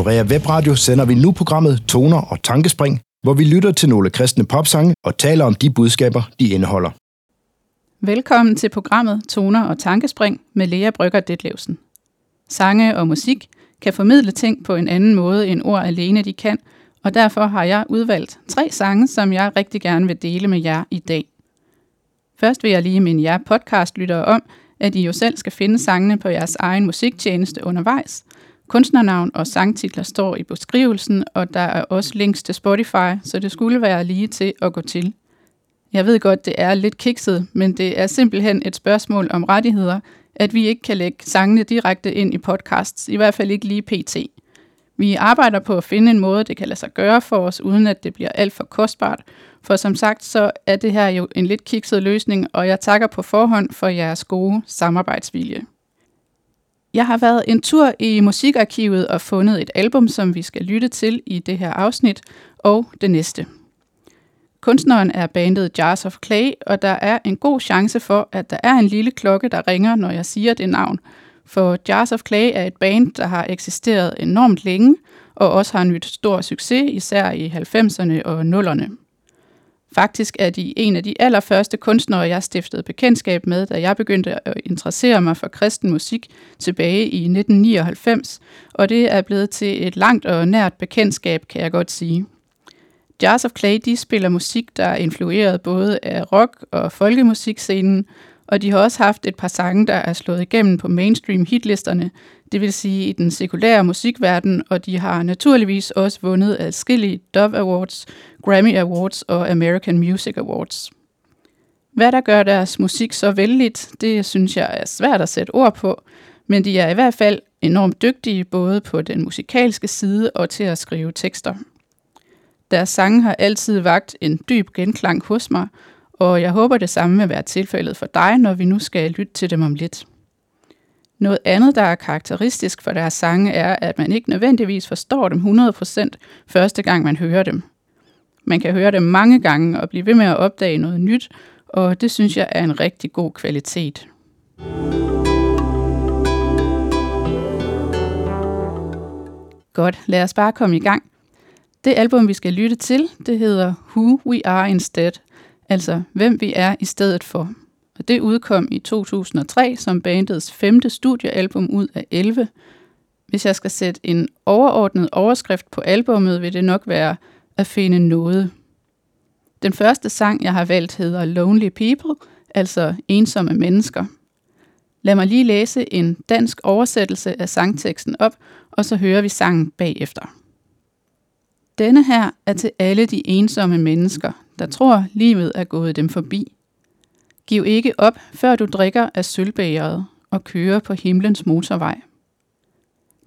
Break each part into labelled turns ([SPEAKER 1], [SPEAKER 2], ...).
[SPEAKER 1] Her Norea Webradio sender vi nu programmet Toner og Tankespring, hvor vi lytter til nogle kristne popsange og taler om de budskaber, de indeholder.
[SPEAKER 2] Velkommen til programmet Toner og Tankespring med Lea Brygger Detlevsen. Sange og musik kan formidle ting på en anden måde end ord alene de kan, og derfor har jeg udvalgt tre sange, som jeg rigtig gerne vil dele med jer i dag. Først vil jeg lige minde jer podcastlyttere om, at I jo selv skal finde sangene på jeres egen musiktjeneste undervejs. Kunstnernavn og sangtitler står i beskrivelsen, og der er også links til Spotify, så det skulle være lige til at gå til. Jeg ved godt, det er lidt kikset, men det er simpelthen et spørgsmål om rettigheder, at vi ikke kan lægge sangene direkte ind i podcasts, i hvert fald ikke lige pt. Vi arbejder på at finde en måde, det kan lade sig gøre for os, uden at det bliver alt for kostbart. For som sagt, så er det her jo en lidt kikset løsning, og jeg takker på forhånd for jeres gode samarbejdsvilje. Jeg har været en tur i musikarkivet og fundet et album, som vi skal lytte til i det her afsnit, og det næste. Kunstneren er bandet Jars of Clay, og der er en god chance for, at der er en lille klokke, der ringer, når jeg siger det navn. For Jars of Clay er et band, der har eksisteret enormt længe, og også har nyt stor succes, især i 90'erne og 0'erne. Faktisk er de en af de allerførste kunstnere, jeg stiftede bekendtskab med, da jeg begyndte at interessere mig for kristen musik tilbage i 1999, og det er blevet til et langt og nært bekendtskab, kan jeg godt sige. Jars of Clay de spiller musik, der er influeret både af rock- og folkemusikscenen, og de har også haft et par sange, der er slået igennem på mainstream hitlisterne, det vil sige i den sekulære musikverden, og de har naturligvis også vundet adskillige Dove Awards, Grammy Awards og American Music Awards. Hvad der gør deres musik så vældigt, det synes jeg er svært at sætte ord på, men de er i hvert fald enormt dygtige både på den musikalske side og til at skrive tekster. Deres sange har altid vagt en dyb genklang hos mig, og jeg håber det samme vil være tilfældet for dig, når vi nu skal lytte til dem om lidt. Noget andet, der er karakteristisk for deres sange, er, at man ikke nødvendigvis forstår dem 100% første gang man hører dem. Man kan høre dem mange gange og blive ved med at opdage noget nyt, og det synes jeg er en rigtig god kvalitet. Godt, lad os bare komme i gang. Det album, vi skal lytte til, det hedder Who We Are Instead, altså hvem vi er i stedet for. Og det udkom i 2003 som bandets femte studiealbum ud af 11. Hvis jeg skal sætte en overordnet overskrift på albummet, vil det nok være at finde noget. Den første sang, jeg har valgt, hedder Lonely People, altså ensomme mennesker. Lad mig lige læse en dansk oversættelse af sangteksten op, og så hører vi sangen bagefter. Denne her er til alle de ensomme mennesker, der tror, livet er gået dem forbi. Giv ikke op, før du drikker af sølvbægeret og kører på himlens motorvej.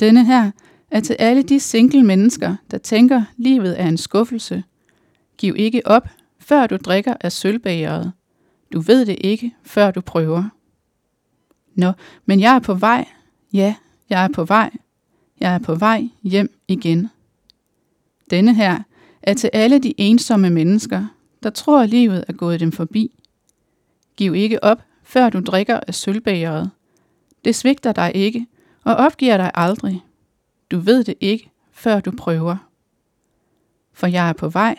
[SPEAKER 2] Denne her er til alle de single mennesker, der tænker, livet er en skuffelse. Giv ikke op, før du drikker af sølvbægeret. Du ved det ikke, før du prøver. Nå, men jeg er på vej. Ja, jeg er på vej. Jeg er på vej hjem igen. Denne her er til alle de ensomme mennesker, der tror, livet er gået dem forbi. Giv ikke op, før du drikker af sølvbægeret. Det svigter dig ikke, og opgiver dig aldrig. Du ved det ikke, før du prøver. For jeg er på vej.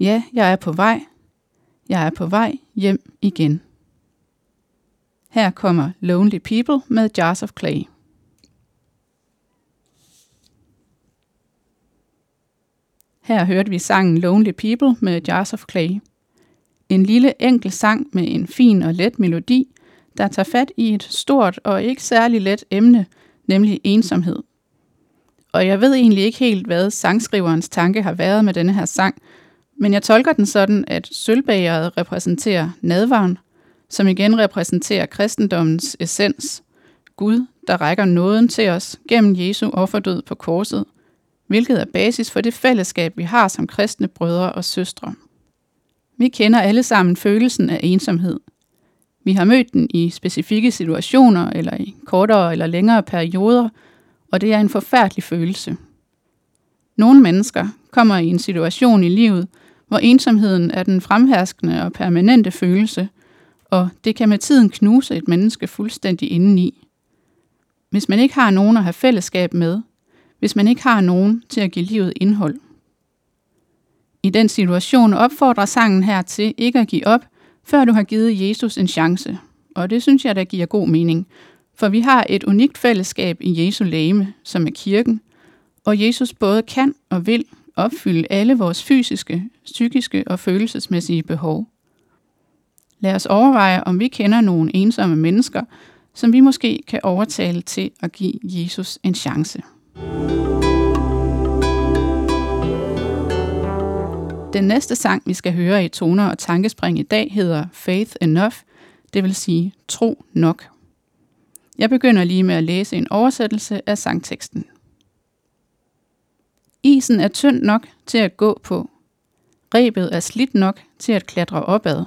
[SPEAKER 2] Ja, jeg er på vej. Jeg er på vej hjem igen. Her kommer Lonely People med Jars of Clay. Her hørte vi sangen Lonely People med Jars of Clay. En lille enkel sang med en fin og let melodi, der tager fat i et stort og ikke særlig let emne, nemlig ensomhed. Og jeg ved egentlig ikke helt, hvad sangskriverens tanke har været med denne her sang, men jeg tolker den sådan, at sølvbageret repræsenterer nadvaren, som igen repræsenterer kristendommens essens. Gud, der rækker nåden til os gennem Jesu offerdød på korset, hvilket er basis for det fællesskab, vi har som kristne brødre og søstre. Vi kender alle sammen følelsen af ensomhed. Vi har mødt den i specifikke situationer eller i kortere eller længere perioder, og det er en forfærdelig følelse. Nogle mennesker kommer i en situation i livet, hvor ensomheden er den fremherskende og permanente følelse, og det kan med tiden knuse et menneske fuldstændig indeni. Hvis man ikke har nogen at have fællesskab med, hvis man ikke har nogen til at give livet indhold. I den situation opfordrer sangen her til ikke at give op, før du har givet Jesus en chance. Og det synes jeg, der giver god mening, for vi har et unikt fællesskab i Jesu læme, som er kirken, og Jesus både kan og vil opfylde alle vores fysiske, psykiske og følelsesmæssige behov. Lad os overveje, om vi kender nogle ensomme mennesker, som vi måske kan overtale til at give Jesus en chance. Den næste sang, vi skal høre i toner og tankespring i dag, hedder Faith Enough, det vil sige tro nok. Jeg begynder lige med at læse en oversættelse af sangteksten. Isen er tynd nok til at gå på. Rebet er slidt nok til at klatre opad.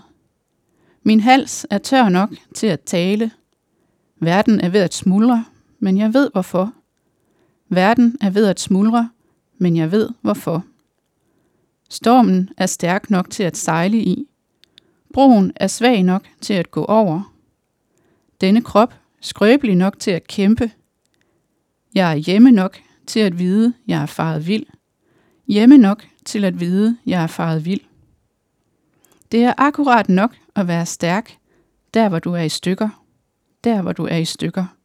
[SPEAKER 2] Min hals er tør nok til at tale. Verden er ved at smuldre, men jeg ved hvorfor. Verden er ved at smuldre, men jeg ved hvorfor. Stormen er stærk nok til at sejle i. Broen er svag nok til at gå over. Denne krop skrøbelig nok til at kæmpe. Jeg er hjemme nok til at vide, jeg er faret vild. Hjemme nok til at vide, jeg er faret vild. Det er akkurat nok at være stærk, der hvor du er i stykker. Der hvor du er i stykker.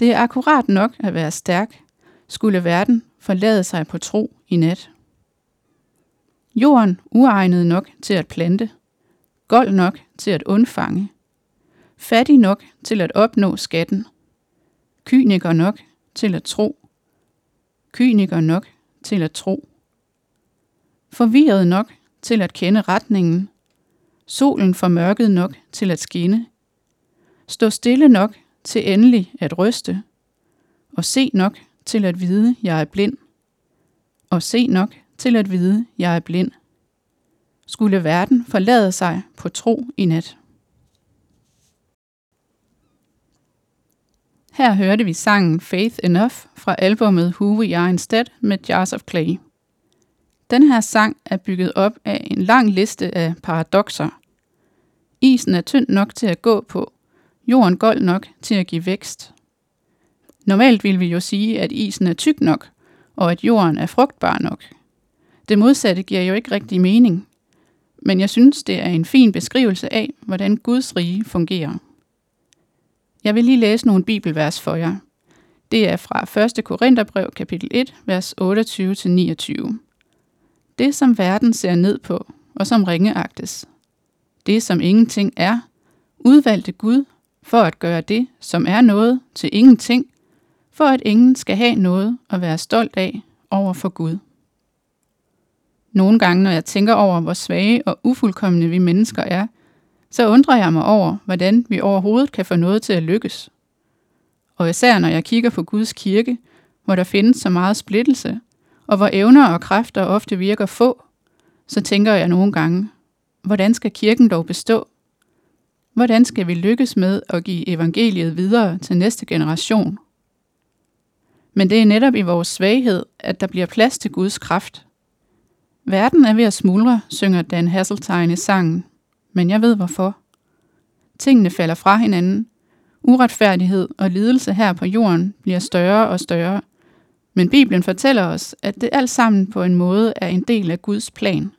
[SPEAKER 2] Det er akkurat nok at være stærk, skulle verden forlade sig på tro i nat. Jorden uegnet nok til at plante, gold nok til at undfange, fattig nok til at opnå skatten, kyniker nok til at tro, kyniker nok til at tro, forvirret nok til at kende retningen, solen formørket nok til at skinne, stå stille nok til endelig at ryste, og se nok til at vide, jeg er blind, og se nok til at vide, jeg er blind. Skulle verden forlade sig på tro i nat. Her hørte vi sangen Faith Enough fra albumet Who We Are Instead med Jars of Clay. Den her sang er bygget op af en lang liste af paradoxer. Isen er tynd nok til at gå på, jorden gold nok til at give vækst. Normalt vil vi jo sige, at isen er tyk nok, og at jorden er frugtbar nok. Det modsatte giver jo ikke rigtig mening, men jeg synes, det er en fin beskrivelse af, hvordan Guds rige fungerer. Jeg vil lige læse nogle bibelvers for jer. Det er fra 1. Korintherbrev kapitel 1, vers 28-29. Det, som verden ser ned på, og som ringeagtes. Det, som ingenting er, udvalgte Gud for at gøre det, som er noget, til ingenting, for at ingen skal have noget at være stolt af over for Gud. Nogle gange, når jeg tænker over, hvor svage og ufuldkommende vi mennesker er, så undrer jeg mig over, hvordan vi overhovedet kan få noget til at lykkes. Og især når jeg kigger på Guds kirke, hvor der findes så meget splittelse, og hvor evner og kræfter ofte virker få, så tænker jeg nogle gange, hvordan skal kirken dog bestå? Hvordan skal vi lykkes med at give evangeliet videre til næste generation? Men det er netop i vores svaghed, at der bliver plads til Guds kraft. Verden er ved at smuldre, synger Dan Hasseltine i sangen, men jeg ved hvorfor. Tingene falder fra hinanden. Uretfærdighed og lidelse her på jorden bliver større og større. Men Bibelen fortæller os, at det alt sammen på en måde er en del af Guds plan.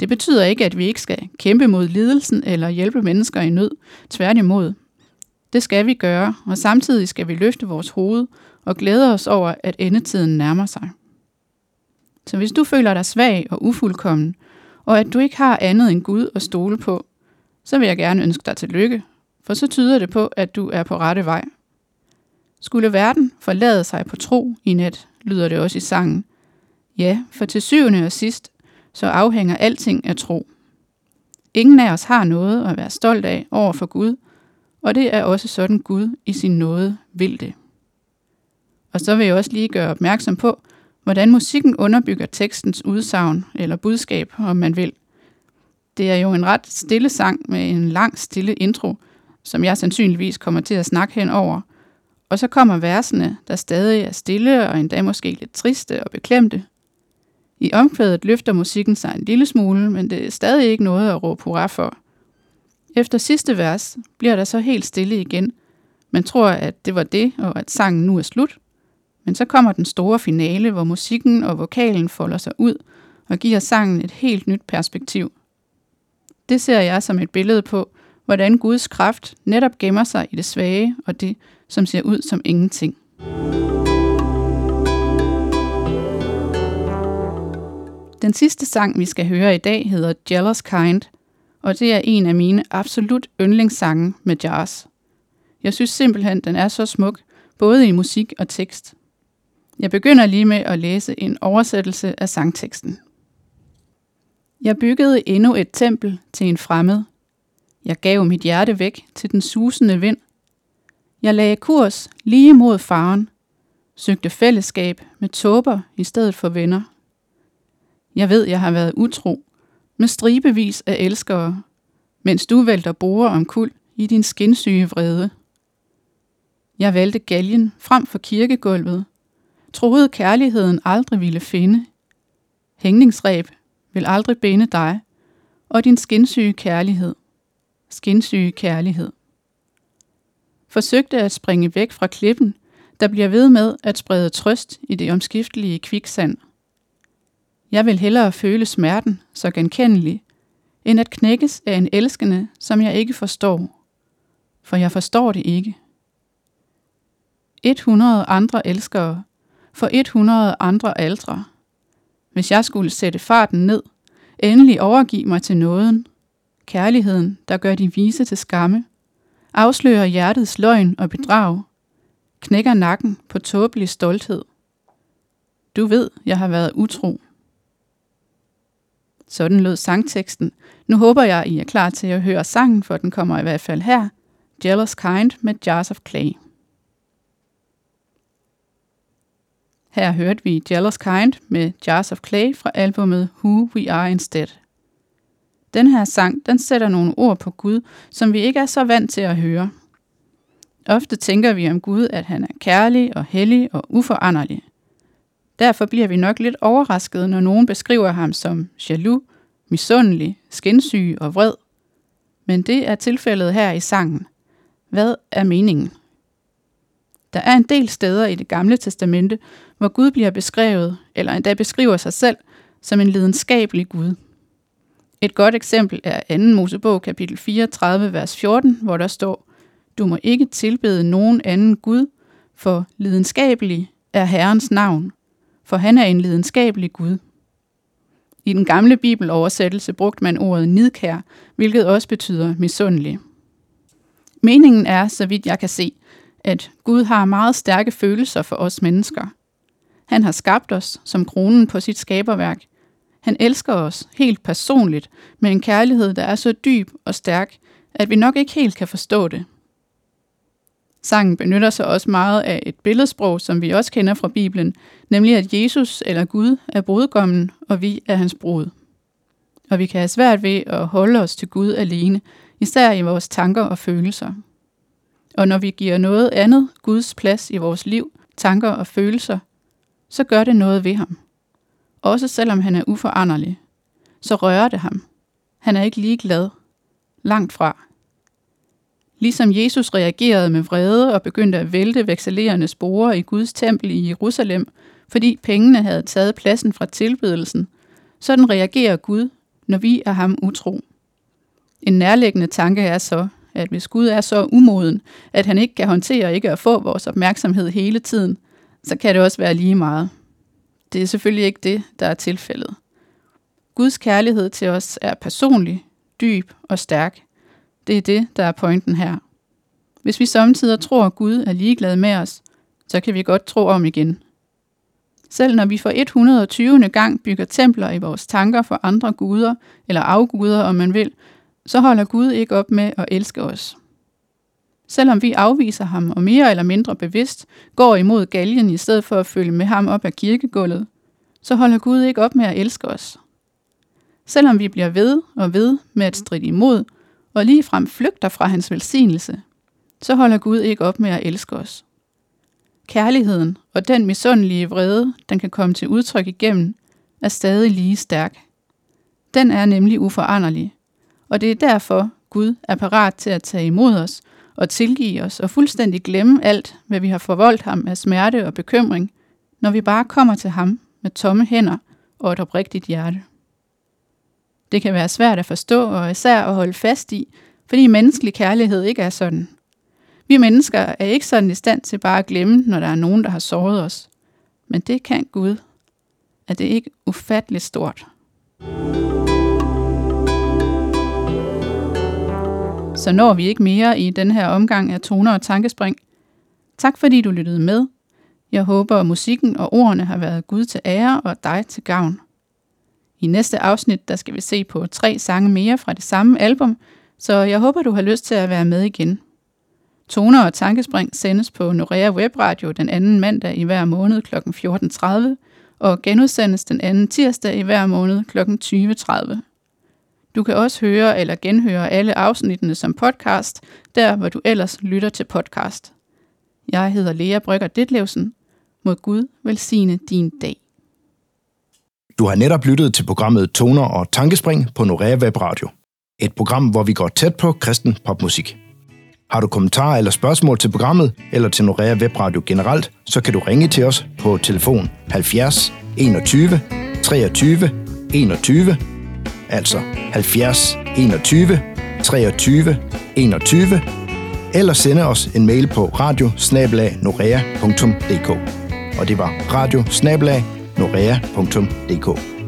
[SPEAKER 2] Det betyder ikke, at vi ikke skal kæmpe mod lidelsen eller hjælpe mennesker i nød. Tværtimod. Det skal vi gøre, og samtidig skal vi løfte vores hoved og glæde os over, at endetiden nærmer sig. Så hvis du føler dig svag og ufuldkommen, og at du ikke har andet end Gud at stole på, så vil jeg gerne ønske dig tillykke, for så tyder det på, at du er på rette vej. Skulle verden forlade sig på tro i net, lyder det også i sangen. Ja, for til syvende og sidst, så afhænger alting af tro. Ingen af os har noget at være stolt af over for Gud, og det er også sådan Gud i sin nåde vil det. Og så vil jeg også lige gøre opmærksom på, hvordan musikken underbygger tekstens udsagn eller budskab, om man vil. Det er jo en ret stille sang med en lang stille intro, som jeg sandsynligvis kommer til at snakke hen over. Og så kommer versene, der stadig er stille og endda måske lidt triste og beklemte. I omkvædet løfter musikken sig en lille smule, men det er stadig ikke noget at råbe hurra for. Efter sidste vers bliver der så helt stille igen. Man tror, at det var det, og at sangen nu er slut. Men så kommer den store finale, hvor musikken og vokalen folder sig ud og giver sangen et helt nyt perspektiv. Det ser jeg som et billede på, hvordan Guds kraft netop gemmer sig i det svage og det, som ser ud som ingenting. Den sidste sang, vi skal høre i dag, hedder Jealous Kind, og det er en af mine absolut yndlingssange med jazz. Jeg synes simpelthen, den er så smuk, både i musik og tekst. Jeg begynder lige med at læse en oversættelse af sangteksten. Jeg byggede endnu et tempel til en fremmed. Jeg gav mit hjerte væk til den susende vind. Jeg lagde kurs lige mod faren, søgte fællesskab med tåber i stedet for venner. Jeg ved, jeg har været utro, med stribevis af elskere, mens du vælter borer om kul i din skinsyge vrede. Jeg valgte galgen frem for kirkegulvet, troede kærligheden aldrig ville finde. Hængningsreb vil aldrig binde dig, og din skinsyge kærlighed. Skinsyge kærlighed. Forsøgte at springe væk fra klippen, der bliver ved med at sprede trøst i det omskiftelige kviksand. Jeg vil hellere føle smerten så genkendelig, end at knækkes af en elskende, som jeg ikke forstår. For jeg forstår det ikke. 100 andre elskere for 100 andre aldre. Hvis jeg skulle sætte farten ned, endelig overgive mig til nåden, kærligheden, der gør de vise til skamme, afslører hjertets løgn og bedrag, knækker nakken på tåbelig stolthed. Du ved, jeg har været utro. Sådan lød sangteksten. Nu håber jeg, I er klar til at høre sangen, for den kommer i hvert fald her. Jealous Kind med Jars of Clay. Her hørte vi Jealous Kind med Jars of Clay fra albumet Who We Are Instead. Den her sang, den sætter nogle ord på Gud, som vi ikke er så vant til at høre. Ofte tænker vi om Gud, at han er kærlig og hellig og uforanderlig. Derfor bliver vi nok lidt overrasket, når nogen beskriver ham som jaloux, misundelig, skinsyg og vred. Men det er tilfældet her i sangen. Hvad er meningen? Der er en del steder i det gamle testamente, hvor Gud bliver beskrevet, eller endda beskriver sig selv, som en lidenskabelig Gud. Et godt eksempel er 2. Mosebog kapitel 34, vers 14, hvor der står, Du må ikke tilbede nogen anden Gud, for lidenskabelig er Herrens navn, for han er en lidenskabelig Gud. I den gamle bibeloversættelse brugte man ordet nidkær, hvilket også betyder misundelig. Meningen er, så vidt jeg kan se, at Gud har meget stærke følelser for os mennesker. Han har skabt os som kronen på sit skaberværk. Han elsker os helt personligt med en kærlighed, der er så dyb og stærk, at vi nok ikke helt kan forstå det. Sangen benytter sig også meget af et billedsprog, som vi også kender fra Bibelen, nemlig at Jesus eller Gud er brudgommen, og vi er hans brud. Og vi kan have svært ved at holde os til Gud alene, især i vores tanker og følelser. Og når vi giver noget andet Guds plads i vores liv, tanker og følelser, så gør det noget ved ham. Også selvom han er uforanderlig, så rører det ham. Han er ikke ligeglad. Langt fra. Ligesom Jesus reagerede med vrede og begyndte at vælte vekselerende spore i Guds tempel i Jerusalem, fordi pengene havde taget pladsen fra tilbedelsen, sådan reagerer Gud, når vi er ham utro. En nærliggende tanke er så, at hvis Gud er så umoden, at han ikke kan håndtere ikke at få vores opmærksomhed hele tiden, så kan det også være lige meget. Det er selvfølgelig ikke det, der er tilfældet. Guds kærlighed til os er personlig, dyb og stærk. Det er det, der er pointen her. Hvis vi samtidig tror, at Gud er ligeglad med os, så kan vi godt tro om igen. Selv når vi for 120. gang bygger templer i vores tanker for andre guder, eller afguder om man vil, så holder Gud ikke op med at elske os. Selvom vi afviser ham og mere eller mindre bevidst går imod galgen i stedet for at følge med ham op ad kirkegulvet, så holder Gud ikke op med at elske os. Selvom vi bliver ved og ved med at stride imod, og ligefrem flygter fra hans velsignelse, så holder Gud ikke op med at elske os. Kærligheden og den misundelige vrede, den kan komme til udtryk igennem, er stadig lige stærk. Den er nemlig uforanderlig, og det er derfor, Gud er parat til at tage imod os og tilgive os og fuldstændig glemme alt, hvad vi har forvoldt ham af smerte og bekymring, når vi bare kommer til ham med tomme hænder og et oprigtigt hjerte. Det kan være svært at forstå og især at holde fast i, fordi menneskelig kærlighed ikke er sådan. Vi mennesker er ikke sådan i stand til bare at glemme, når der er nogen, der har såret os. Men det kan Gud. Er det ikke ufatteligt stort? Så når vi ikke mere i den her omgang af toner og tankespring. Tak fordi du lyttede med. Jeg håber, at musikken og ordene har været Gud til ære og dig til gavn. I næste afsnit, der skal vi se på tre sange mere fra det samme album, så jeg håber, du har lyst til at være med igen. Toner og Tankespring sendes på Norea Webradio den anden mandag i hver måned kl. 14.30 og genudsendes den anden tirsdag i hver måned kl. 20.30. Du kan også høre eller genhøre alle afsnittene som podcast, der hvor du ellers lytter til podcast. Jeg hedder Lea Brygger Ditlevsen. Må Gud velsigne din dag.
[SPEAKER 1] Du har netop lyttet til programmet Toner og Tankespring på Norea Web Radio. Et program, hvor vi går tæt på kristen popmusik. Har du kommentarer eller spørgsmål til programmet, eller til Norea Web Radio generelt, så kan du ringe til os på telefon 70 21 23 21, altså 70 21 23 21, eller sende os en mail på radio Og det var radio norea.dk.